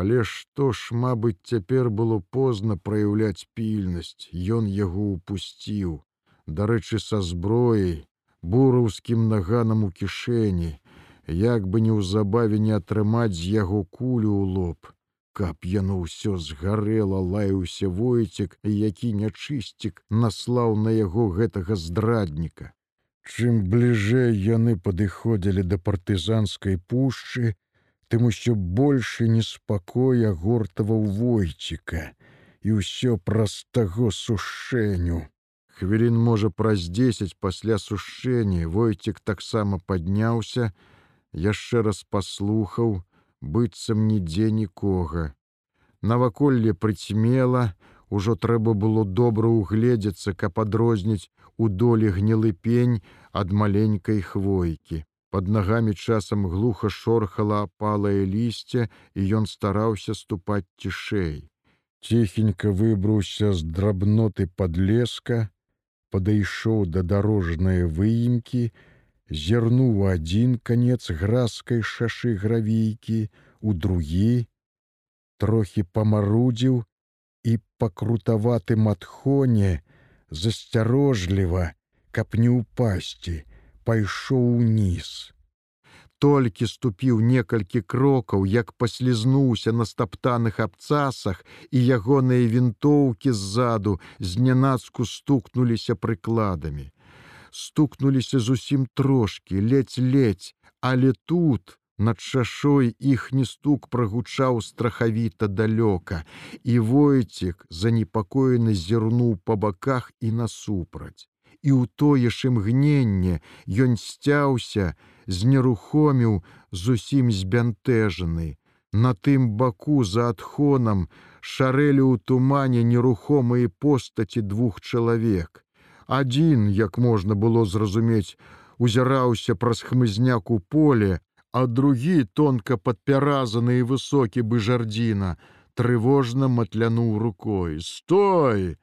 Але што ж, мабыць, цяпер было позна праяўляць пільнасць, Ён яго упусціў. Дарэчы, са зброяй, бураўскім наганам у кішэні, як бы неўзабаве не атрымаць з яго кулю ў лоб. Каб яно ўсё згарэла, лаяўся войцік, які нячысцік наслаў на яго гэтага здрадніка. Чым бліжэй яны падыходзілі да партызанскай пушчы, тым усё больше неспакоя гортаваў войціка і ўсё праз таго сушэню. Хвілін можа праз дзесяць пасля сушэння войцік таксама падняўся, яшчэ раз паслухаў, быццам нідзе нікога. Наваколле прыцьмела, ужо трэба было добра ўгледзецца, каб адрозніць у долі гнілы пень ад маленькай хвойкі. Пад нагамі часам глуха шорхала апалае лісце, і ён стараўся ступаць цішэй. Ціхенька выбраўся з драбноты подлеска, падышоў да дарожнай выемкі, зірнуў адзін канец гразкай шашы гравейкі, у другі, трохі памарудзіў і па крутаватым адхоне засцярожліва, каб не ўпасці, пайшоў уніз. Толькі ступіў некалькі крокаў, як паслізнуўся на стаптаных абцасах, і ягоныя вінтоўкі ззаду знянацку стукнуліся прыкладамі. Стукнуліся зусім трошки, ледзь-ледзь, але тут, над шашой іхні стук прагучаў страхавіта далёка, і войцік занепакоены зірнуў па баках і насупраць і ў тое ж імгненне ён сцяўся, знерухоміў зусім збянтэжаны. На тым баку за адхонам шарэлі ў тумане нерухомыя постаці двух чалавек. Адзін, як можна было зразумець, узіраўся праз хмызняк у поле, а другі тонка падпяразаны і высокі бы жардзіна, трывожна матлянуў рукой: стой!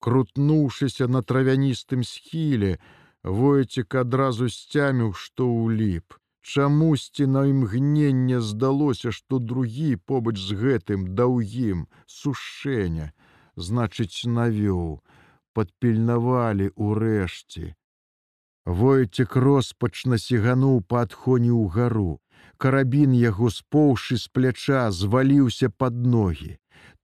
Крутнуўшыся на травяністым схіле, войцік адразу сцяміў, што ўліп. Чамусьці на імгненне здалося, што другі побач з гэтым даўгім сушэння, значыць, навёў, падпільнавалі ўрэшце. Войцік роспачна сігануў па адхоне ў гару. Карабін яго споўшы з пляча зваліўся пад ногі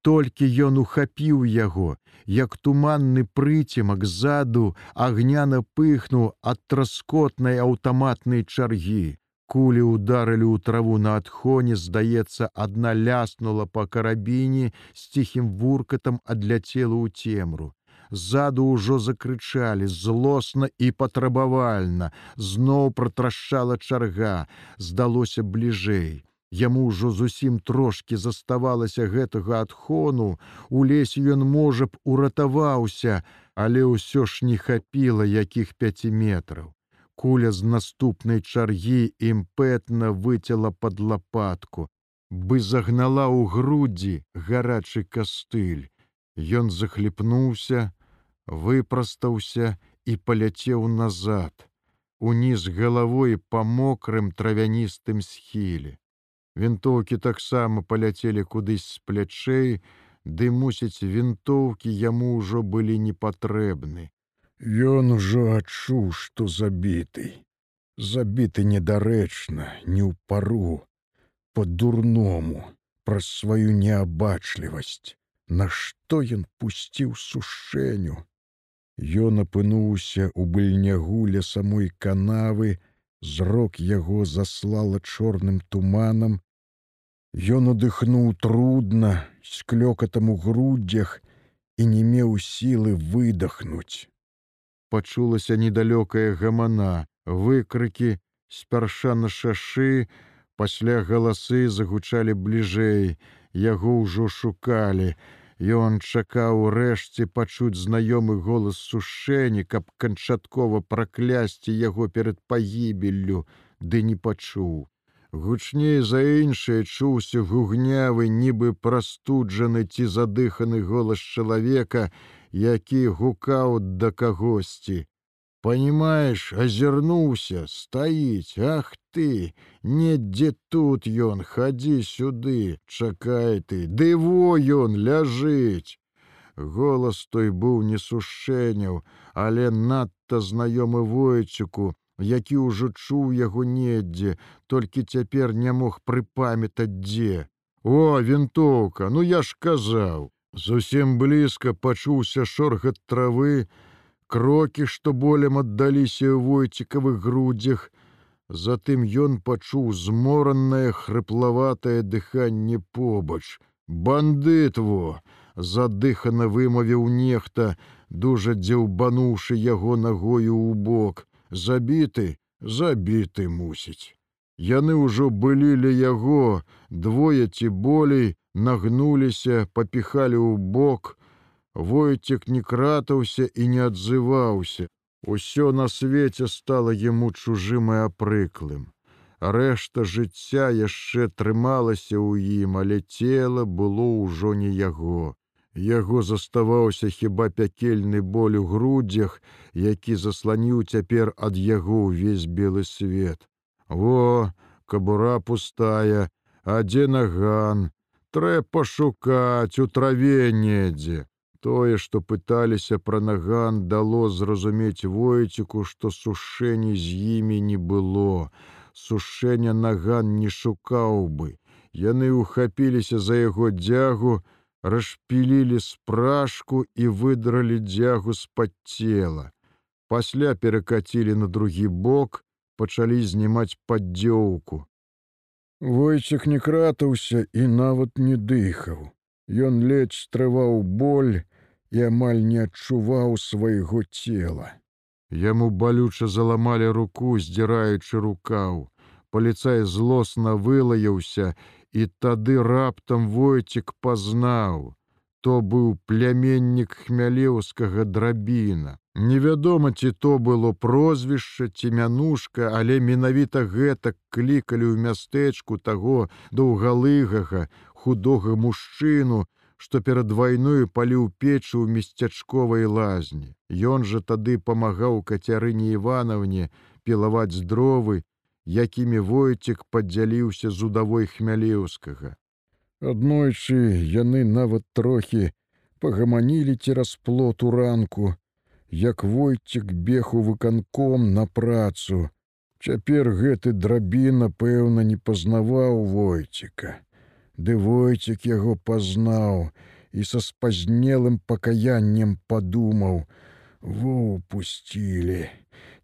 толькі ён ухапіў яго, як туманны прыцемак ззаду агняна пыхнуў ад траскотнай аўтаматнай чаргі. Кулі ударылі ў траву на адхоне, здаецца, адна ляснула па карабіне з ціхім вуркатам адляцела ў цемру. Ззаду ўжо закрычалі злосна і патрабавальна, зноў пратрашчала чарга, здалося бліжэй. Яму ўжо зусім трошки заставалася гэтага адхону, у лесе ён можа б уратаваўся, але ўсё ж не хапіла якіх пяці метраў. Куля з наступнай чаргі імпэтна выцяла пад лапатку, бы загнала ў грудзі гарачы кастыль. Ён захліпнуўся, выпрастаўся і паляцеў назад, уніз галавой па мокрым травяністым схіле. Вінтоўкі таксама паляцелі кудысь з плячэй, ды мусіць, вінтоўкі яму ўжо былі непатрэбны. Ён ужо адчуў, што забіты. Забіты недарэчна, не ў пару, по-дурному, праз сваю неабачлівасць. Нашто ён пусціў сушэню? Ён апынуўся ў быльнягу ля самой канавы, зрок яго заслала чорным туманам, Ён удыхнуў трудна, з клёкатам у груддзях і не меў сілы выдохнуць. Пачулася недалёкая гамана, выкрыкі, спярша на шашы, пасля галасы загучалі бліжэй, яго ўжо шукалі. Ён чакаў рэшце пачуць знаёмы голас сушэнні, каб канчаткова праклясці яго перад пагібеллю, ды не пачуў. Гучней за іншае чуўся гугнявы, нібы прастуджаны ці задыханы голас чалавека, які гукаў да кагосьці. Понимаешь, азірнуўся, стаіць, Ах ты, недзе тут ён, хадзі сюды, чакай ты, ды во ён ляжыць. Голас той быў не сушэняў, але надта знаёмы войчыку, які ўжо чуў яго недзе, толькі цяпер не мог прыпамятаць дзе. О, вінтоўка, ну я ж казаў, зусім блізка пачуўся шоргат травы, крокі, што болем аддаліся ў войцікавых грудзях. Затым ён пачуў зморанае хрыплаватае дыханне побач. Бандытво! задыхана вымавіў нехта, дужа дзеўбануўшы яго нагою ў бок, забіты, забіты мусіць. Яны ўжо былі ля яго, двое ці болей нагнуліся, папіхалі ў бок. Войцек не кратаўся і не адзываўся. Усё на свеце стала яму чужым і апрыклым. Рэшта жыцця яшчэ трымалася ў ім, але цела было ўжо не яго. Яго заставаўся хіба пякельны боль у грудзях, які засланіў цяпер ад яго ўвесь белы свет. Во, кабура пустая, а дзе наган, Трэ пашукаць у траве недзе. Тое, што пыталіся пра наган, дало зразумець войціку, што сушэнні з імі не было. Сушэння наган не шукаў бы. Яны ўхапіліся за яго дзягу, расшпілілі спражку і выдралі дзягу з-пад цела. Пасля перакацілі на другі бок, пачалі знімаць паддзёўку. Войцек не кратаўся і нават не дыхаў. Ён ледзь трываў боль і амаль не адчуваў свайго цела. Яму балюча заламалі руку, здзіраючы рукаў. Паліцай злосна вылаяўся І тады раптам войцік пазнаў. То быў пляменнік хмялеўскага драбіна. Невядома, ці то было прозвішча ці мянушка, але менавіта гэтак клікалі ў мястэчку таго доўгалыгага, худога мужчыну, што перад вайною паліў печы ў месцячковай лазні. Ён жа тады памагаў кацярыне Іванаўне пілаваць дровы якімі войцік падзяліўся з удавой хмялеўскага. Аднойчы яны нават трохі пагаманілі цераз плот у ранку, як войцік бег у выканком на працу. Цяпер гэты драбіна, пэўна, не пазнаваў войціка. Ды войцік яго пазнаў і са спазнелым пакаяннем падумаў: Во упусцілі,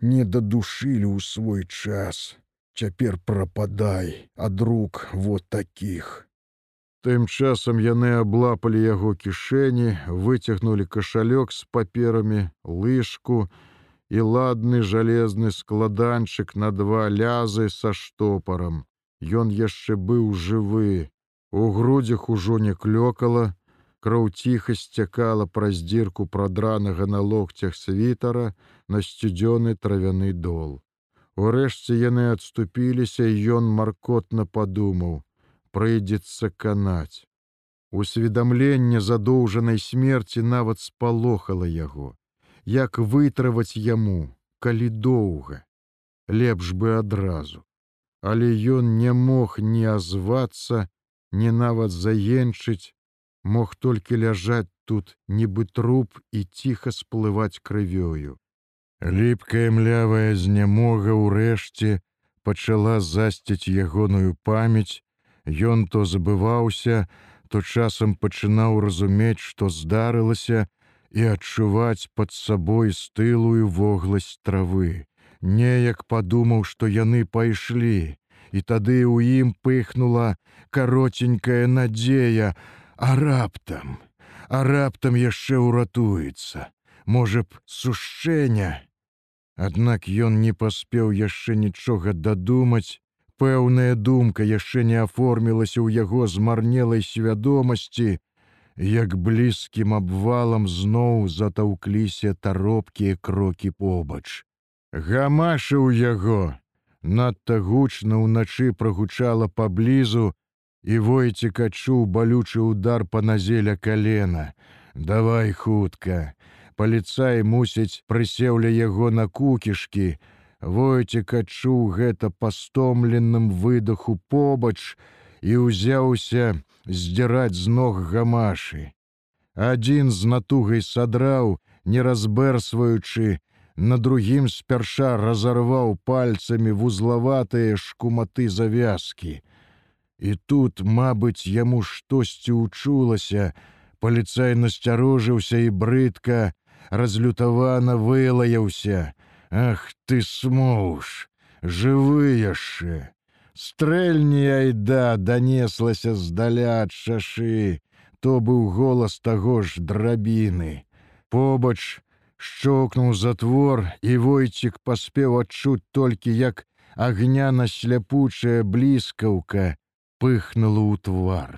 не дадушылі ў свой час цяпер прападай ад рук вот таких. Тым часам яны аблапалі яго кішэні, выцягнули кашалёк з паперамі, лыжку і ладны жалезны складанчык на два лязы са штопарам. Ён яшчэ быў жывы. У грудзях ужо не клёкала, Кроў ціха сцякала праз дзірку прадранага на локцях світара на сцюдзёны травяны дол. Урэшце яны адступіліся, ён маркотна падумаў: прыйдзецца канаць. Усведамленне задоўжанай смерці нават спалохала яго, як вытрываць яму, калі доўга, лепш бы адразу. Але ён не мог ні азвацца, не нават заенчыць, мог толькі ляжаць тут, нібы труп і ціха сплываць крывёю. Ліпкая млявая знямога ўрэшце пачала засціць ягоную памяць, Ён то забываўся, то часам пачынаў разумець, што здарылася і адчуваць пад сабой стылую вогласць травы. Неяк падумаў, што яны пайшлі, і тады ў ім пыхнула каротенькая надзея, а раптам, а раптам яшчэ ўратуецца. Можа б, сушчэння, Аднак ён не паспеў яшчэ нічога дадумаць. Пэўная думка яшчэ не аформілася ў яго змарнелай свядомасці, як блізкім абвалам зноў затаўкліся таропкія крокі побач. Гамашыў яго, надта гучна ўначы прагучала паблізу, і войцік адчуў балючы удар па назеля калена. Давай хутка, паліцай мусіць прысеў ля яго на кукішкі. Войцік адчуў гэта пастомленным выдаху побач і ўзяўся здзіраць з ног гамашы. Адзін з натугай садраў, не разбэрсваючы, на другім спярша разарваў пальцамі вузлаватыя шкуматы завязкі. І тут, мабыць, яму штосьці ўчулася, паліцай насцярожыўся і брыдка, разлютавана вылаяўся: « Ах ты смоўш, жывы яшчэ! Стрэльні айда данеслася здаля ад шашы, то быў голас таго ж драбіны. Побач шчокнуў затвор, і войцік паспеў адчуць толькі, як агняна сляпучая бліскаўка пыхнула ў твар.